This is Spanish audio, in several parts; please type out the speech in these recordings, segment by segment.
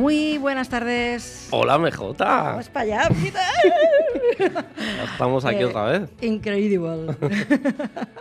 Muy buenas tardes. Hola, MJ. Vamos para allá, Estamos aquí Eh, otra vez, Increíble.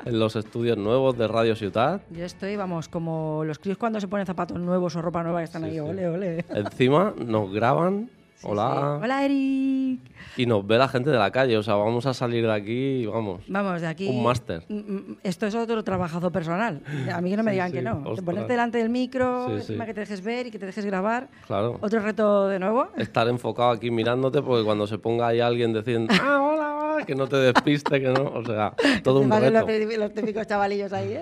en los estudios nuevos de Radio Ciudad. Yo estoy, vamos, como los críos cuando se ponen zapatos nuevos o ropa nueva que están Sí, ahí, sí. ole, ole. Encima nos graban. Hola. Sí. Hola, Eric. Y nos ve la gente de la calle. O sea, vamos a salir de aquí y vamos. Vamos, de aquí. Un máster. Mm, mm, Esto es otro trabajo personal. A mí que no me Sí, digan que no. ostras. Ponerte delante del micro, encima que te dejes ver y que te dejes grabar. Claro. Otro reto de nuevo. Estar enfocado aquí mirándote porque cuando se ponga ahí alguien diciendo, ah, hola, hola, que no te despiste, que no. O sea, todo un reto. Los, típicos- los típicos chavalillos ahí.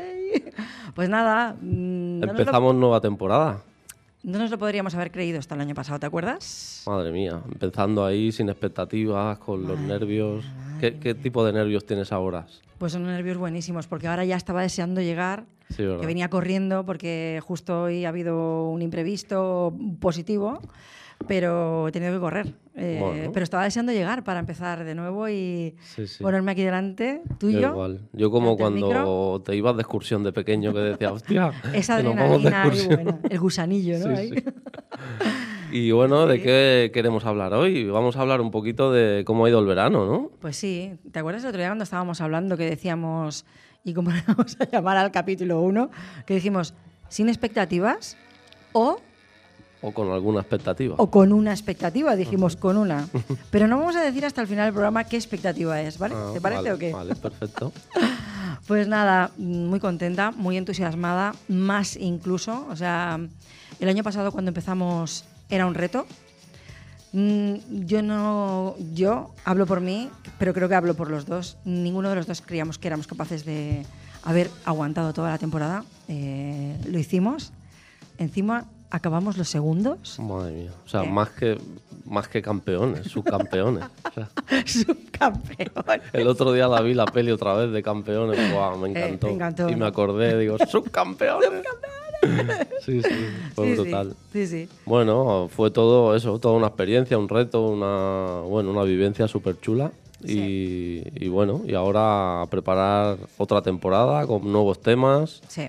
Pues nada. mm, no nos lo- Empezamos nueva temporada. No nos lo podríamos haber creído hasta el año pasado, ¿te acuerdas? Madre mía, empezando ahí sin expectativas, con los nervios. ¿Qué, qué tipo de nervios tienes ahora? Pues son nervios buenísimos, porque ahora ya estaba deseando llegar, que venía corriendo porque justo hoy ha habido un imprevisto positivo, pero he tenido que correr. Eh, Bueno. Pero estaba deseando llegar para empezar de nuevo y Sí, sí. ponerme aquí delante, tú y Yo yo. igual. Yo como cuando te ibas de excursión de pequeño que decía, hostia, Esa de adrenalina excursión". buena, el gusanillo, ¿no? Sí, Ahí. sí. Y bueno, ¿de qué queremos hablar hoy? Vamos a hablar un poquito de cómo ha ido el verano, ¿no? Pues sí, ¿te acuerdas el otro día cuando estábamos hablando que decíamos, y cómo le vamos a llamar al capítulo 1, que dijimos, sin expectativas o O con alguna expectativa. o con una expectativa, dijimos con una. Pero no vamos a decir hasta el final del programa qué expectativa es, ¿vale? Ah, ¿Te parece vale, o qué? Vale, perfecto. Pues nada, muy contenta, muy entusiasmada, más incluso. O sea, el año pasado cuando empezamos era un reto. Mm, Yo no, yo hablo por mí, pero creo que hablo por los dos. Ninguno de los dos creíamos que éramos capaces de haber aguantado toda la temporada. Eh, lo hicimos. Encima acabamos los segundos. Madre mía. O sea, ¿Qué? más que, más que campeones, subcampeones. O sea, Subcampeón. el otro día la vi la peli otra vez de campeones. Me Eh, te encantó. encantó, y me acordé, digo, subcampeones. sí, sí, fue Sí, sí, brutal. Sí, sí. Bueno, fue todo eso, toda una experiencia, un reto, una, bueno, una vivencia súper chula. Y, y bueno, y ahora a preparar otra temporada con nuevos temas, Sí.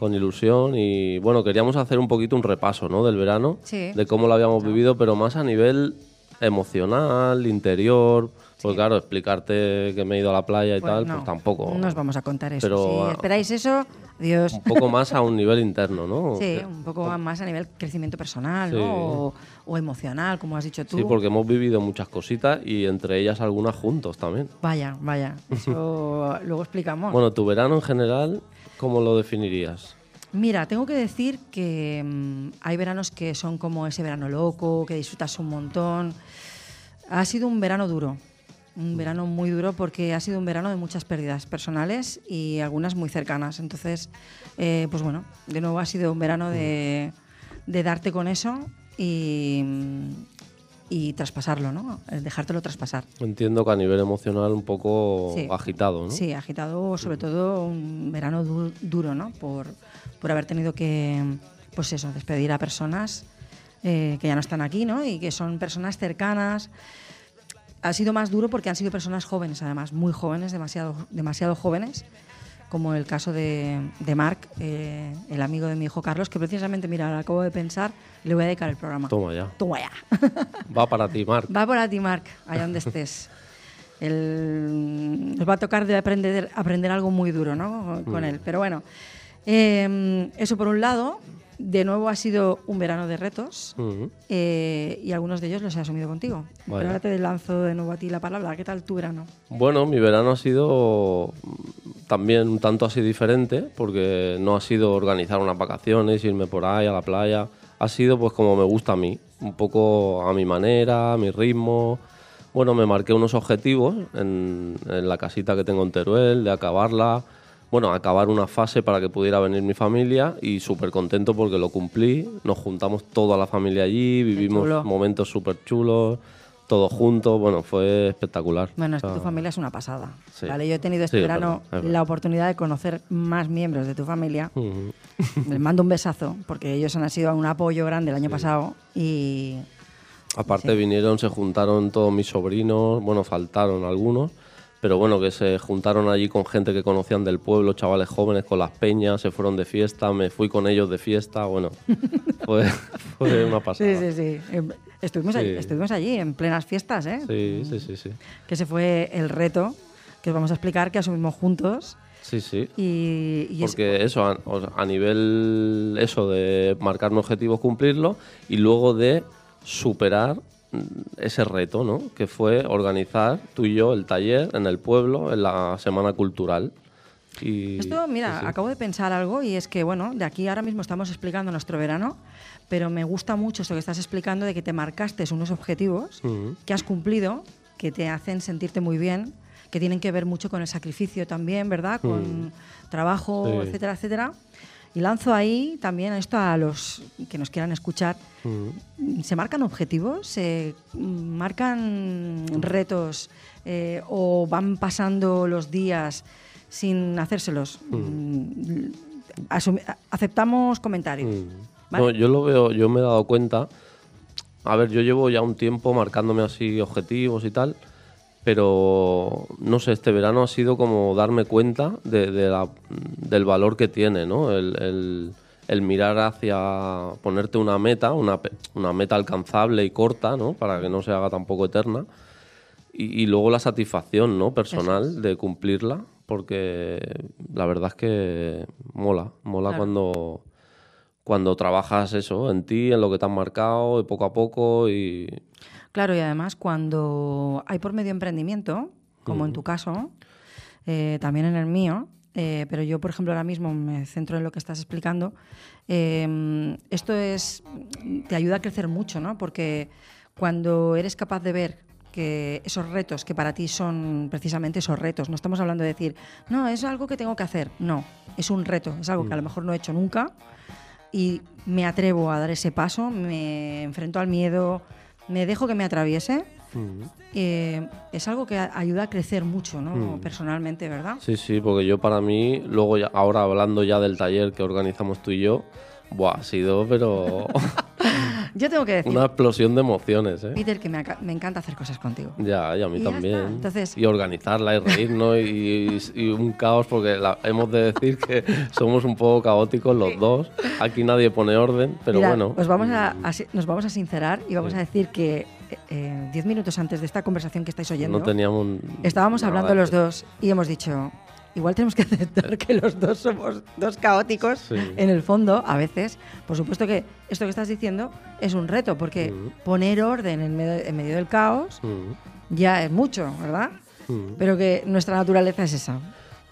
Con ilusión. Y bueno, queríamos hacer un poquito un repaso ¿no? del verano, Sí. de cómo lo habíamos vivido, pero más a nivel emocional, interior. Pues claro, explicarte que me he ido a la playa y Pues tal, no, pues tampoco. No os vamos a contar eso. Pero, si esperáis eso, adiós. Un poco más a un nivel interno, ¿no? Sí, un poco más a nivel crecimiento personal Sí. ¿no? o, o emocional, como has dicho tú. Sí, porque hemos vivido muchas cositas y entre ellas algunas juntos también. Vaya, vaya. Eso luego explicamos. Bueno, tu verano en general, ¿cómo lo definirías? Mira, tengo que decir que mm, hay veranos que son como ese verano loco, que disfrutas un montón. Ha sido un verano duro, un verano muy duro porque ha sido un verano de muchas pérdidas personales y algunas muy cercanas. Entonces, eh, pues bueno, de nuevo ha sido un verano de, de darte con eso y, y traspasarlo, ¿no? Eh, Dejártelo traspasar. Entiendo que a nivel emocional un poco Sí. agitado, ¿no? Sí, agitado, sobre todo un verano du- duro, ¿no? Por, por haber tenido que, pues eso, despedir a personas eh, que ya no están aquí, ¿no? Y que son personas cercanas. Ha sido más duro porque han sido personas jóvenes, además, muy jóvenes, demasiado, demasiado jóvenes, como el caso de, de Marc, eh, el amigo de mi hijo Carlos, que precisamente, mira, lo acabo de pensar, le voy a dedicar el programa. Toma ya. Toma ya. Va para ti, Marc. Va por a ti, Marc, allá donde estés. El- nos va a tocar de aprender, aprender algo muy duro ¿no? con él. Pero bueno, eh, eso por un lado. De nuevo ha sido un verano de retos eh, y algunos de ellos los he asumido contigo. Pero ahora te lanzo de nuevo a ti la palabra. ¿Qué tal tu verano? Bueno, mi verano ha sido también un tanto así diferente, porque no ha sido organizar unas vacaciones, irme por ahí a la playa. Ha sido pues como me gusta a mí, un poco a mi manera, a mi ritmo, bueno, me marqué unos objetivos en, en la casita que tengo en Teruel, de acabarla, bueno, acabar una fase para que pudiera venir mi familia y súper contento porque lo cumplí. Nos juntamos toda la familia allí, vivimos momentos súper chulos, todos juntos, bueno, fue espectacular. Bueno, es que tu familia es una pasada. Sí. ¿vale? Yo he tenido este Sí, es verano verdad, es verdad. la oportunidad de conocer más miembros de tu familia. ujú. Les mando un besazo, porque ellos han sido un apoyo grande el año pasado y Aparte Sí. vinieron, se juntaron todos mis sobrinos, bueno, faltaron algunos, pero bueno, que se juntaron allí con gente que conocían del pueblo, chavales jóvenes con las peñas, se fueron de fiesta, me fui con ellos de fiesta, bueno, fue, fue una pasada. Sí, sí, sí. Em, Estuvimos, allí, estuvimos allí en plenas fiestas, ¿eh? Sí, sí, sí, sí. Que ese fue el reto que os vamos a explicar, que asumimos juntos. Sí, sí. Y, y es- Porque eso, a, nivel eso de marcar un objetivo, cumplirlo y luego de superar ese reto, ¿no? Que fue organizar tú y yo el taller en el pueblo en la semana cultural. Y, Esto, mira, sí, sí. acabo de pensar algo y es que, bueno, de aquí ahora mismo estamos explicando nuestro verano, pero me gusta mucho esto que estás explicando de que te marcaste unos objetivos Ujú. que has cumplido, que te hacen sentirte muy bien, que tienen que ver mucho con el sacrificio también, ¿verdad? Con trabajo, Mm. Sí. etcétera, etcétera. Y lanzo ahí también esto a los que nos quieran escuchar. Ujú. ¿Se marcan objetivos? ¿Se marcan retos? eh, ¿O van pasando los días sin hacérselos? Mm, a- aceptamos comentarios. Mm. ¿vale? No, yo lo veo, yo me he dado cuenta. A ver, yo llevo ya un tiempo marcándome así objetivos y tal, pero no sé, este verano ha sido como darme cuenta de, de la- del valor que tiene, ¿no? El, el- el mirar hacia ponerte una meta, una, una meta alcanzable y corta, ¿no? Para que no se haga tampoco eterna. Y, y luego la satisfacción, ¿no? Personal de cumplirla, porque la verdad es que mola, mola Claro. cuando cuando trabajas eso en ti, en lo que te has marcado, y poco a poco y Claro, y además cuando hay por medio emprendimiento, como en tu caso, eh, también en el mío, eh, pero yo, por ejemplo, ahora mismo me centro en lo que estás explicando, eh, esto es, te ayuda a crecer mucho, ¿no? Porque cuando eres capaz de ver que esos retos que para ti son precisamente esos retos, no estamos hablando de decir, no, es algo que tengo que hacer, no, es un reto, es algo que a lo mejor no he hecho nunca, y me atrevo a dar ese paso, me enfrento al miedo, me dejo que me atraviese, eh, es algo que ayuda a crecer mucho, ¿no? Personalmente, ¿verdad? sí, sí, porque yo para mí, luego ya, ahora hablando ya del taller que organizamos tú y yo, buah, ha sido pero Yo tengo que decir, una explosión de emociones, ¿eh? Peter, que me, encanta hacer cosas contigo. Ya, y a mí Y también. Entonces- y organizarla y reírnos y, y un caos, porque la- hemos de decir que somos un poco caóticos los dos. Aquí nadie pone orden, pero Mira, bueno. os vamos a, nos vamos a sincerar y vamos a decir que eh, eh, diez minutos antes de esta conversación que estáis oyendo, no teníamos. estábamos hablando los dos y hemos dicho, igual tenemos que aceptar que los dos somos dos caóticos Sí. en el fondo, a veces. Por supuesto que esto que estás diciendo es un reto, porque Mm. poner orden en medio, en medio del caos Mm, ya es mucho, ¿verdad? mm. Pero que nuestra naturaleza es esa.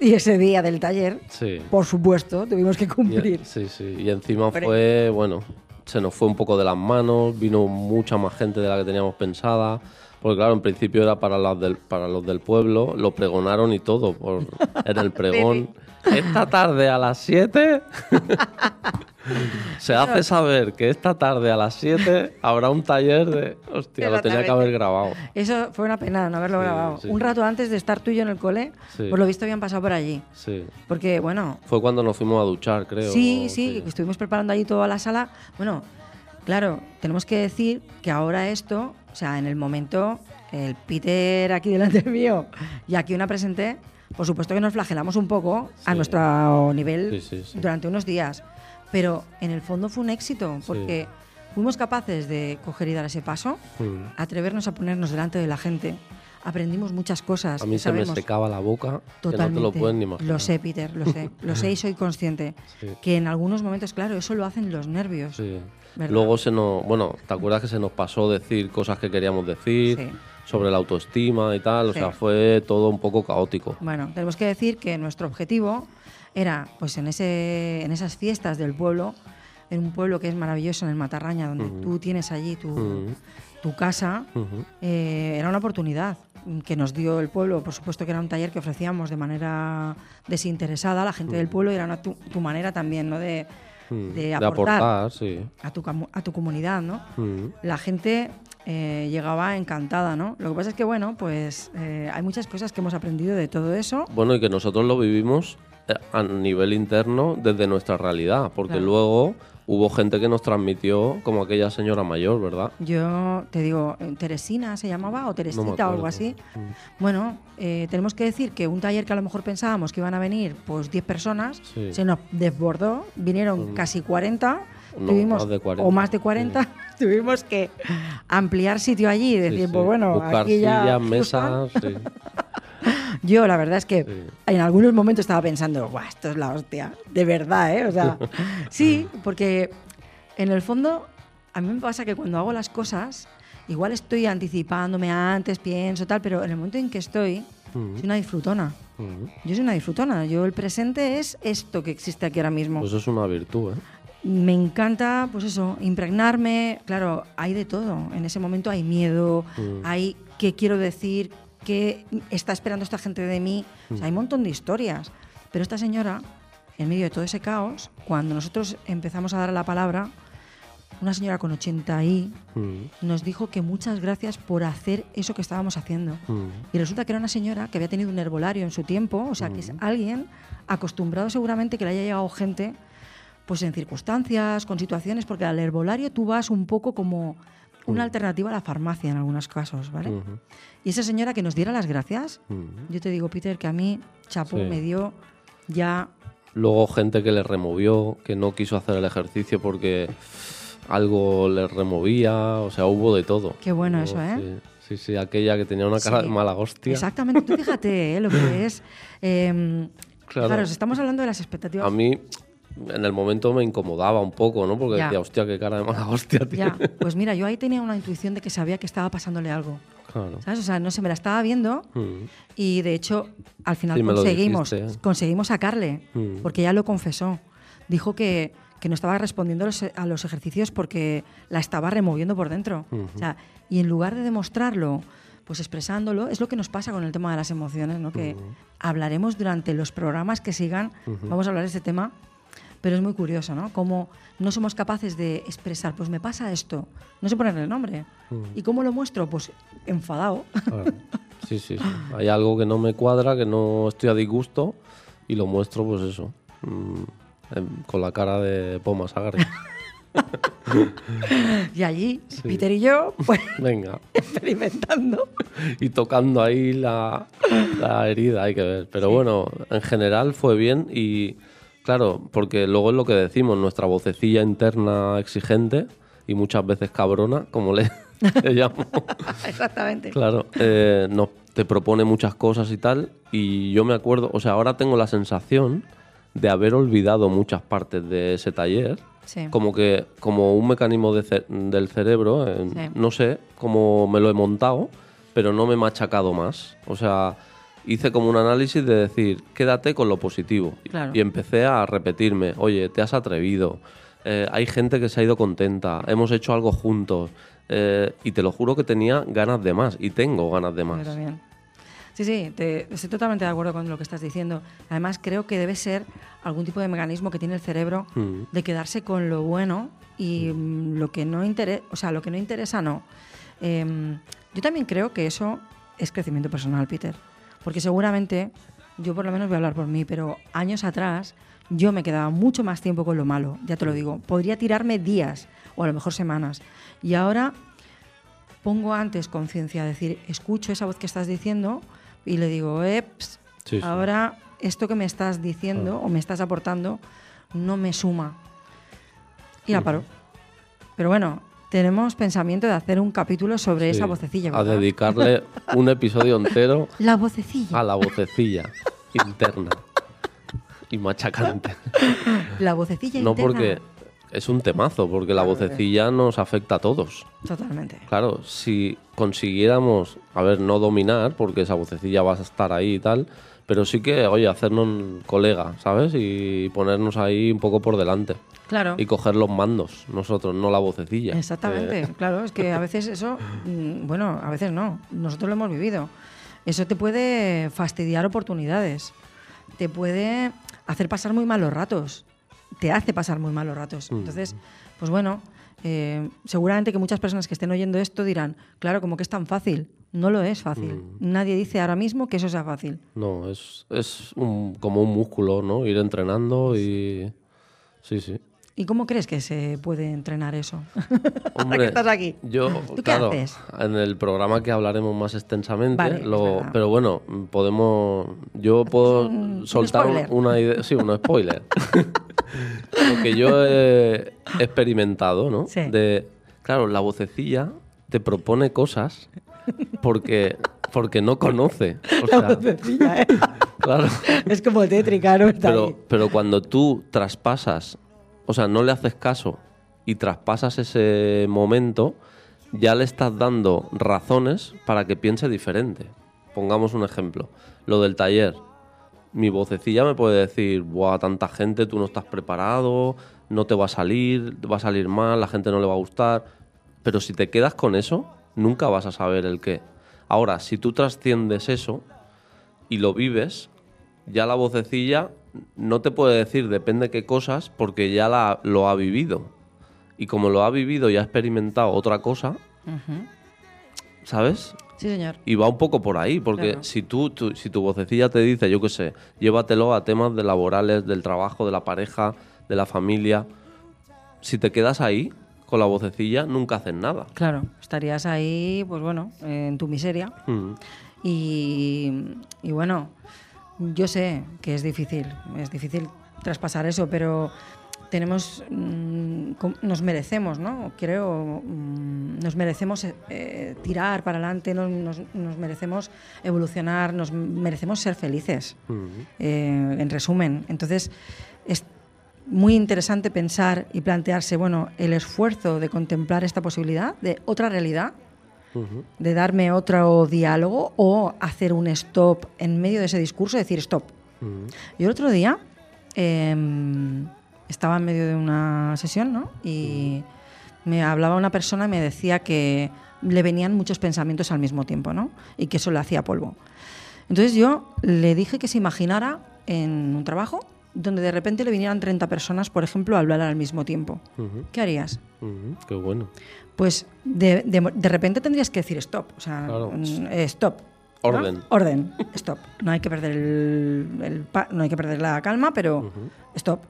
Y ese día del taller, Sí. por supuesto, tuvimos que Y- cumplir. sí, sí. Y encima Hombre. fue, bueno, se nos fue un poco de las manos, vino mucha más gente de la que teníamos pensada. Porque claro, en principio era para los del, para los del pueblo, lo pregonaron y todo por, en el pregón. Esta tarde a las 7 se hace saber que esta tarde a las 7 habrá un taller de... Hostia, lo tenía que haber grabado. Eso fue una pena no haberlo Sí, grabado. sí. Un rato antes de estar tú y yo en el cole, Sí. por lo visto habían pasado por allí. Sí. Porque, bueno, Fue cuando nos fuimos a duchar, creo. sí, sí, que estuvimos preparando allí toda la sala. Bueno, claro, tenemos que decir que ahora esto, o sea, en el momento, el Peter aquí delante mío y aquí una presenté, por supuesto que nos flagelamos un poco a nuestro nivel Sí, sí, sí. durante unos días. Pero en el fondo fue un éxito, porque fuimos capaces de coger y dar ese paso, Mm. atrevernos a ponernos delante de la gente. Aprendimos muchas cosas. A mí se me secaba la boca, Totalmente. que no te lo pueden ni imaginar. Lo sé, Peter, lo sé. Lo sé y soy consciente. Sí. Que en algunos momentos, claro, eso lo hacen los nervios. Sí. Luego se nos, bueno, ¿te acuerdas que se nos pasó decir cosas que queríamos decir Sí. sobre la autoestima y tal? O Sí. sea, fue todo un poco caótico. Bueno, tenemos que decir que nuestro objetivo era, pues en, ese, en esas fiestas del pueblo, en un pueblo que es maravilloso, en el Matarraña, donde tú tienes allí tu, tu casa eh, era una oportunidad que nos dio el pueblo. Por supuesto que era un taller que ofrecíamos de manera desinteresada a la gente del pueblo y era una tu, tu manera también ¿no? de, de aportar, aportar, sí. A, tu, a tu comunidad. ¿no? La gente eh, llegaba encantada. ¿no? Lo que pasa es que, bueno, pues eh, hay muchas cosas que hemos aprendido de todo eso. Bueno, y que nosotros lo vivimos a nivel interno desde nuestra realidad, porque Claro. luego hubo gente que nos transmitió como aquella señora mayor, ¿verdad? Yo te digo, eh, Teresina se llamaba o Teresita o algo así. Mm. Bueno, eh, tenemos que decir que un taller que a lo mejor pensábamos que iban a venir pues 10 personas, Sí. se nos desbordó, vinieron Mm. casi 40, No, tuvimos, más de 40, o más de 40, tuvimos que ampliar sitio allí y decir, sí. pues bueno, Buscar aquí ya... sillas, mesas, sí. Yo la verdad es que Sí. en algunos momentos estaba pensando, Buah, esto es la hostia, de verdad, ¿eh? O sea, sí, porque en el fondo a mí me pasa que cuando hago las cosas, igual estoy anticipándome antes, pienso tal, pero en el momento en que estoy, soy una disfrutona. Yo soy una disfrutona. Yo el presente es esto que existe aquí ahora mismo. Pues eso es una virtud, ¿eh? Me encanta, pues eso, impregnarme. Claro, hay de todo. En ese momento hay miedo, Mm. hay qué quiero decir, qué está esperando esta gente de mí. O sea, hay un montón de historias. Pero esta señora, en medio de todo ese caos, cuando nosotros empezamos a dar la palabra, una señora con 80 y Mm. nos dijo que muchas gracias por hacer eso que estábamos haciendo. Mm. Y resulta que era una señora que había tenido un herbolario en su tiempo, o sea, que es alguien acostumbrado seguramente que le haya llegado gente pues en circunstancias, con situaciones, porque al herbolario tú vas un poco como una alternativa a la farmacia en algunos casos, ¿vale? Y esa señora que nos diera las gracias, Mm. yo te digo, Peter, que a mí Chapo Sí. me dio ya Luego gente que le removió, que no quiso hacer el ejercicio porque algo le removía, o sea, hubo de todo. Qué bueno eso, ¿eh? Sí, sí, sí, aquella que tenía una cara Sí. de mala hostia. Exactamente, tú fíjate ¿eh? lo que es. eh, Claro. claro, estamos hablando de las expectativas. A mí en el momento me incomodaba un poco, ¿no? Porque Ya. decía, hostia, qué cara de mala hostia, tío. Ya, pues mira, yo ahí tenía una intuición de que sabía que estaba pasándole algo. Claro. ¿Sabes? O sea, no sé, me la estaba viendo Mm. y de hecho al final Sí, conseguimos, dijiste, ¿eh? conseguimos sacarle, Mm. porque ella lo confesó. Dijo que, que no estaba respondiendo a los, ejercicios porque la estaba removiendo por dentro. Ujú. O sea, y en lugar de demostrarlo, pues expresándolo, es lo que nos pasa con el tema de las emociones, ¿no? Que hablaremos durante los programas que sigan, vamos a hablar de este tema, pero es muy curioso, ¿no? Cómo no somos capaces de expresar, pues me pasa esto, no sé ponerle nombre. ¿Y cómo lo muestro? Pues enfadado. Claro. Sí, sí, sí. Hay algo que no me cuadra, que no estoy a disgusto y lo muestro, pues eso, mm, em, con la cara de Poma Sagari. y allí, Peter y yo, pues Venga. experimentando. y tocando ahí la, la herida, hay que ver. Pero bueno, en general fue bien y claro, porque luego es lo que decimos, nuestra vocecilla interna exigente y muchas veces cabrona, como le, le llamo. Exactamente. Claro, eh, nos, te propone muchas cosas y tal, y yo me acuerdo, o sea, ahora tengo la sensación de haber olvidado muchas partes de ese taller, Sí. como que como un mecanismo de ce- del cerebro, eh, Sí. no sé cómo me lo he montado, pero no me he machacado más. O sea, hice como un análisis de decir, quédate con lo positivo. Claro. Y empecé a repetirme, oye, te has atrevido, eh, hay gente que se ha ido contenta, hemos hecho algo juntos. eh, y te lo juro que tenía ganas de más, y tengo ganas de más. Sí, sí, te- estoy totalmente de acuerdo con lo que estás diciendo. Además, creo que debe ser algún tipo de mecanismo que tiene el cerebro Mm. de quedarse con lo bueno y mm, lo que no interesa, o sea, lo que no interesa no. Em, yo también creo que eso es crecimiento personal, Peter, porque seguramente yo por lo menos voy a hablar por mí, pero años atrás yo me quedaba mucho más tiempo con lo malo, ya te lo digo. Podría tirarme días o a lo mejor semanas. Y ahora pongo antes conciencia, decir, escucho esa voz que estás diciendo y le digo, eps, Sí, sí. ahora esto que me estás diciendo o me estás aportando no me suma. Y la paro. Pero bueno, tenemos pensamiento de hacer un capítulo sobre Sí, esa vocecilla. A dedicarle un episodio entero La vocecilla. a la vocecilla interna y machacante. La vocecilla No interna. porque es un temazo, porque la vocecilla nos afecta a todos. Totalmente. Claro, si consiguiéramos, a ver, no dominar, porque esa vocecilla va a estar ahí y tal, pero sí que, oye, hacernos colega, ¿sabes? Y ponernos ahí un poco por delante. Claro. Y coger los mandos, nosotros, no la vocecilla. Exactamente, Eh, claro, es que a veces eso, mm, bueno, a veces no, nosotros lo hemos vivido. Eso te puede fastidiar oportunidades, te puede hacer pasar muy malos ratos, te hace pasar muy malos ratos. Entonces, pues bueno, eh, seguramente que muchas personas que estén oyendo esto dirán, claro, como que es tan fácil. No lo es fácil. Nadie dice ahora mismo que eso sea fácil. No, es, es un- como un músculo, ¿no? Ir entrenando y... Sí, sí. ¿Y cómo crees que se puede entrenar eso? Hombre, que estás aquí. Yo, ¿Tú qué claro, haces? en el programa que hablaremos más extensamente, Vale, es lo- pero bueno, podemos, yo puedo un soltar un- una idea, sí, un spoiler. Lo que yo he experimentado, ¿no? Sí. De, claro, la vocecilla te propone cosas porque, porque no conoce. O sea, claro. es como tétrica, ¿no? Está Pero, ahí. pero cuando tú traspasas, o sea, no le haces caso y traspasas ese momento, ya le estás dando razones para que piense diferente. Pongamos un ejemplo, lo del taller. Mi vocecilla me puede decir, Buah, tanta gente, tú no estás preparado, no te va a salir, va a salir mal, la gente no le va a gustar. Pero si te quedas con eso, nunca vas a saber el qué. Ahora, si tú trasciendes eso y lo vives, ya la vocecilla no te puede decir depende qué cosas porque ya la, lo ha vivido. Y como lo ha vivido y ha experimentado otra cosa. ¿sabes? Sí, señor. Y va un poco por ahí, porque Claro. si, tú, tú- si tu vocecilla te dice, yo qué sé, llévatelo a temas de laborales, del trabajo, de la pareja, de la familia, si te quedas ahí con la vocecilla, nunca haces nada. Claro, estarías ahí, pues bueno, en tu miseria. Mm. Y, y bueno, yo sé que es difícil, es difícil traspasar eso, pero tenemos, mm, nos merecemos, ¿no? Creo, mm, nos merecemos eh, eh, tirar para adelante, nos, nos- nos merecemos evolucionar, nos merecemos ser felices. Mm. eh, en resumen. Entonces, es muy interesante pensar y plantearse, bueno, el esfuerzo de contemplar esta posibilidad de otra realidad, de darme otro diálogo o hacer un stop en medio de ese discurso, decir stop. Mm. Yo el otro día em, estaba en medio de una sesión, ¿no? Y me hablaba una persona y me decía que le venían muchos pensamientos al mismo tiempo, ¿no? Y que eso le hacía polvo. Entonces yo le dije que se imaginara en un trabajo donde de repente le vinieran 30 personas, por ejemplo, a hablar al mismo tiempo. ¿Qué harías? Qué bueno. Pues de, de- de repente tendrías que decir stop. O sea, Claro. mm, eh, stop. ¿no? Orden. Orden. Stop. No hay que perder el, no hay que perder la calma, pero stop.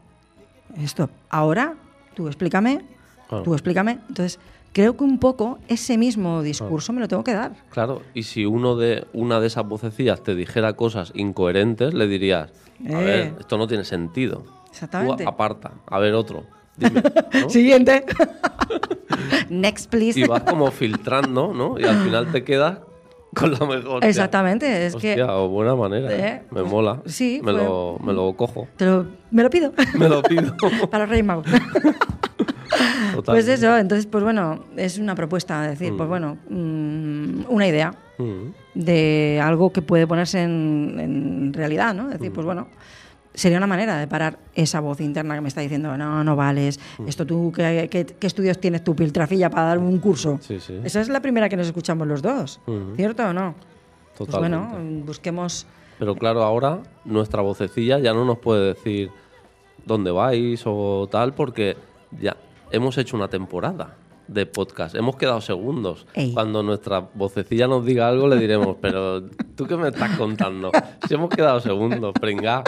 Stop. Ahora, tú explícame. Claro. Tú explícame. Entonces, creo que un poco ese mismo discurso me lo tengo que dar. Claro, y si uno de una de esas vocecillas te dijera cosas incoherentes, le dirías, a Eh. ver, esto no tiene sentido. Exactamente. Tú aparta, a ver otro. Dime, ¿no? Siguiente. Next, please. Y vas como filtrando, ¿no? Y al final te quedas con la mejor. Exactamente, es que- Hostia, o buena manera. ¿eh? Eh, Me mola. sí, Me fue- lo, me lo cojo. Te lo- me lo pido. Me lo pido. Para los Reyes Magos. Total. Pues eso, entonces, pues bueno, es una propuesta, es decir, pues bueno, mm, una idea Mm. de algo que puede ponerse en, en realidad, ¿no? Es decir, pues bueno, sería una manera de parar esa voz interna que me está diciendo, no, no vales, esto tú, ¿qué, qué, qué estudios tienes tú, piltrafilla, para dar un curso? Sí, sí. Esa es la primera que nos escuchamos los dos. ¿cierto o no? Pues bueno, busquemos... Pero claro, ahora nuestra vocecilla ya no nos puede decir dónde vais o tal, porque ya hemos hecho una temporada de podcast. Hemos quedado segundos. Ey. Cuando nuestra vocecilla nos diga algo, le diremos, pero ¿tú qué me estás contando? Si hemos quedado segundos, pringa.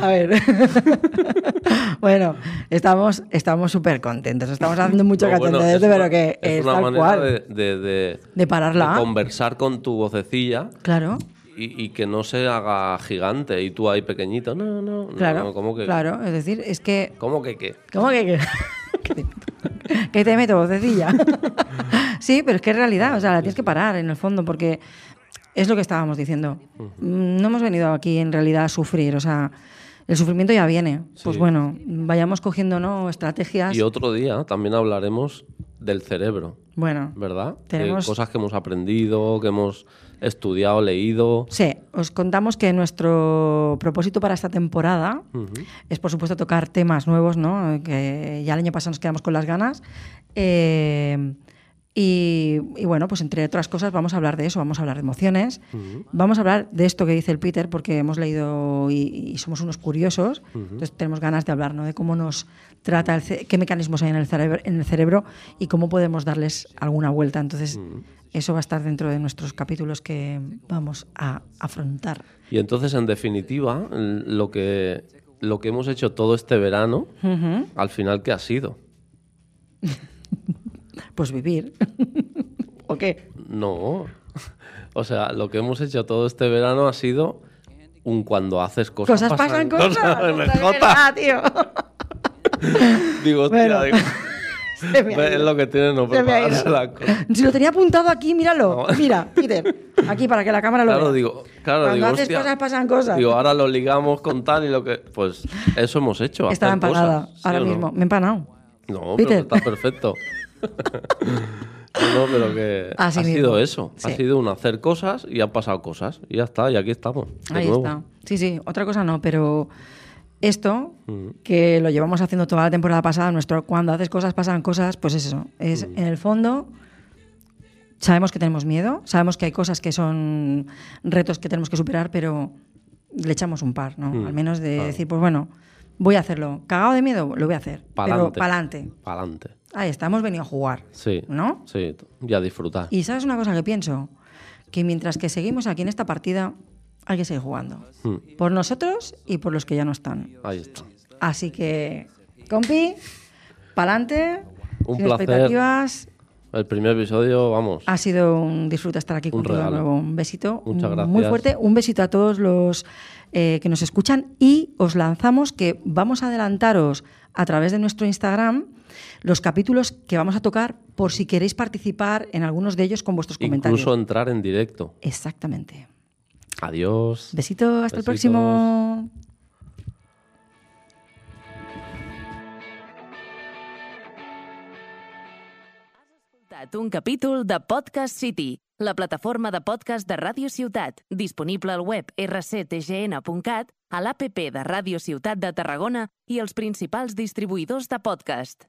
A ver. bueno, estamos estamos súper contentos. Estamos haciendo mucho No, bueno, es pero una- que es es una tal manera cual. de, de- de- De pararla. de conversar con tu vocecilla Claro, y, y que no se haga gigante y tú ahí pequeñito. No, no, no, claro. ¿cómo que, Claro, es decir, es que. ¿Cómo que qué? ¿Cómo que.? que- que te meto? vocecilla. sí, pero es que es realidad, o sea, la tienes que parar en el fondo, porque es lo que estábamos diciendo. No hemos venido aquí en realidad a sufrir, o sea, el sufrimiento ya viene. Pues bueno, vayamos cogiendo ¿no? estrategias. Y otro día también hablaremos del cerebro, Bueno, ¿verdad? Tenemos- De cosas que hemos aprendido, que hemos estudiado, leído. sí, os contamos que nuestro propósito para esta temporada Ujú. es, por supuesto, tocar temas nuevos, ¿no? Que ya el año pasado nos quedamos con las ganas. Eh, y, y bueno, pues entre otras cosas vamos a hablar de eso, vamos a hablar de emociones, vamos a hablar de esto que dice el Peter, porque hemos leído y, y somos unos curiosos, entonces tenemos ganas de hablar, ¿no? De cómo nos trata, el qué mecanismos hay en el, cerebro, en el cerebro y cómo podemos darles alguna vuelta. Entonces, eso va a estar dentro de nuestros capítulos que vamos a afrontar. Y entonces, en definitiva, lo que, lo que hemos hecho todo este verano, al final, ¿qué ha sido? Pues vivir. ¿O qué? No. O sea, lo que hemos hecho todo este verano ha sido un cuando haces cosas. Cosas pasan cosas. Me Está bien, jota. tío. Digo, hostia, Bueno. digo, es lo que tiene no prepararse las cosas. Si lo tenía apuntado aquí, míralo. No. Mira, Peter. Aquí para que la cámara lo Claro, vea. digo, claro, Cuando digo, haces hostia. cosas, pasan cosas. Digo, ahora lo ligamos con tal y lo que. Pues eso hemos hecho. Estaba empanada cosas, ¿sí ahora no? mismo. Me he empanado. No, Peter. pero está perfecto. no, pero que Así ha mismo. sido eso. Ha sido un hacer cosas y han pasado cosas. Y ya está, y aquí estamos. Ahí nuevo. está. Sí, sí, otra cosa no, pero esto, Mm. que lo llevamos haciendo toda la temporada pasada, nuestro cuando haces cosas, pasan cosas, pues es eso. Es Mm. en el fondo. Sabemos que tenemos miedo, sabemos que hay cosas que son retos que tenemos que superar, pero le echamos un par, ¿no? Mm, Al menos de claro. decir, pues bueno, voy a hacerlo. Cagado de miedo, lo voy a hacer. Pero Pa'lante. pa'lante. Ahí está, hemos venido a jugar. Sí. ¿No? Sí, y a disfrutar. Y sabes una cosa que pienso, que mientras que seguimos aquí en esta partida, hay que seguir jugando. Mm, Por nosotros y por los que ya no están. Ahí está. Así que, compi, pa'lante. Un sin placer. expectativas. El primer episodio, vamos. Ha sido un disfrute estar aquí Un contigo de nuevo. Un besito Muchas muy gracias. fuerte. Un besito a todos los eh, que nos escuchan y os lanzamos que vamos a adelantaros a través de nuestro Instagram los capítulos que vamos a tocar por si queréis participar en algunos de ellos con vuestros comentarios. Incluso entrar en directo. Exactamente. Adiós. Besito, hasta el Besitos. próximo. escoltat un capítol de Podcast City, la plataforma de podcast de Ràdio Ciutat, disponible al web rctgn.cat, a l'APP de Ràdio Ciutat de Tarragona i els principals distribuïdors de podcast.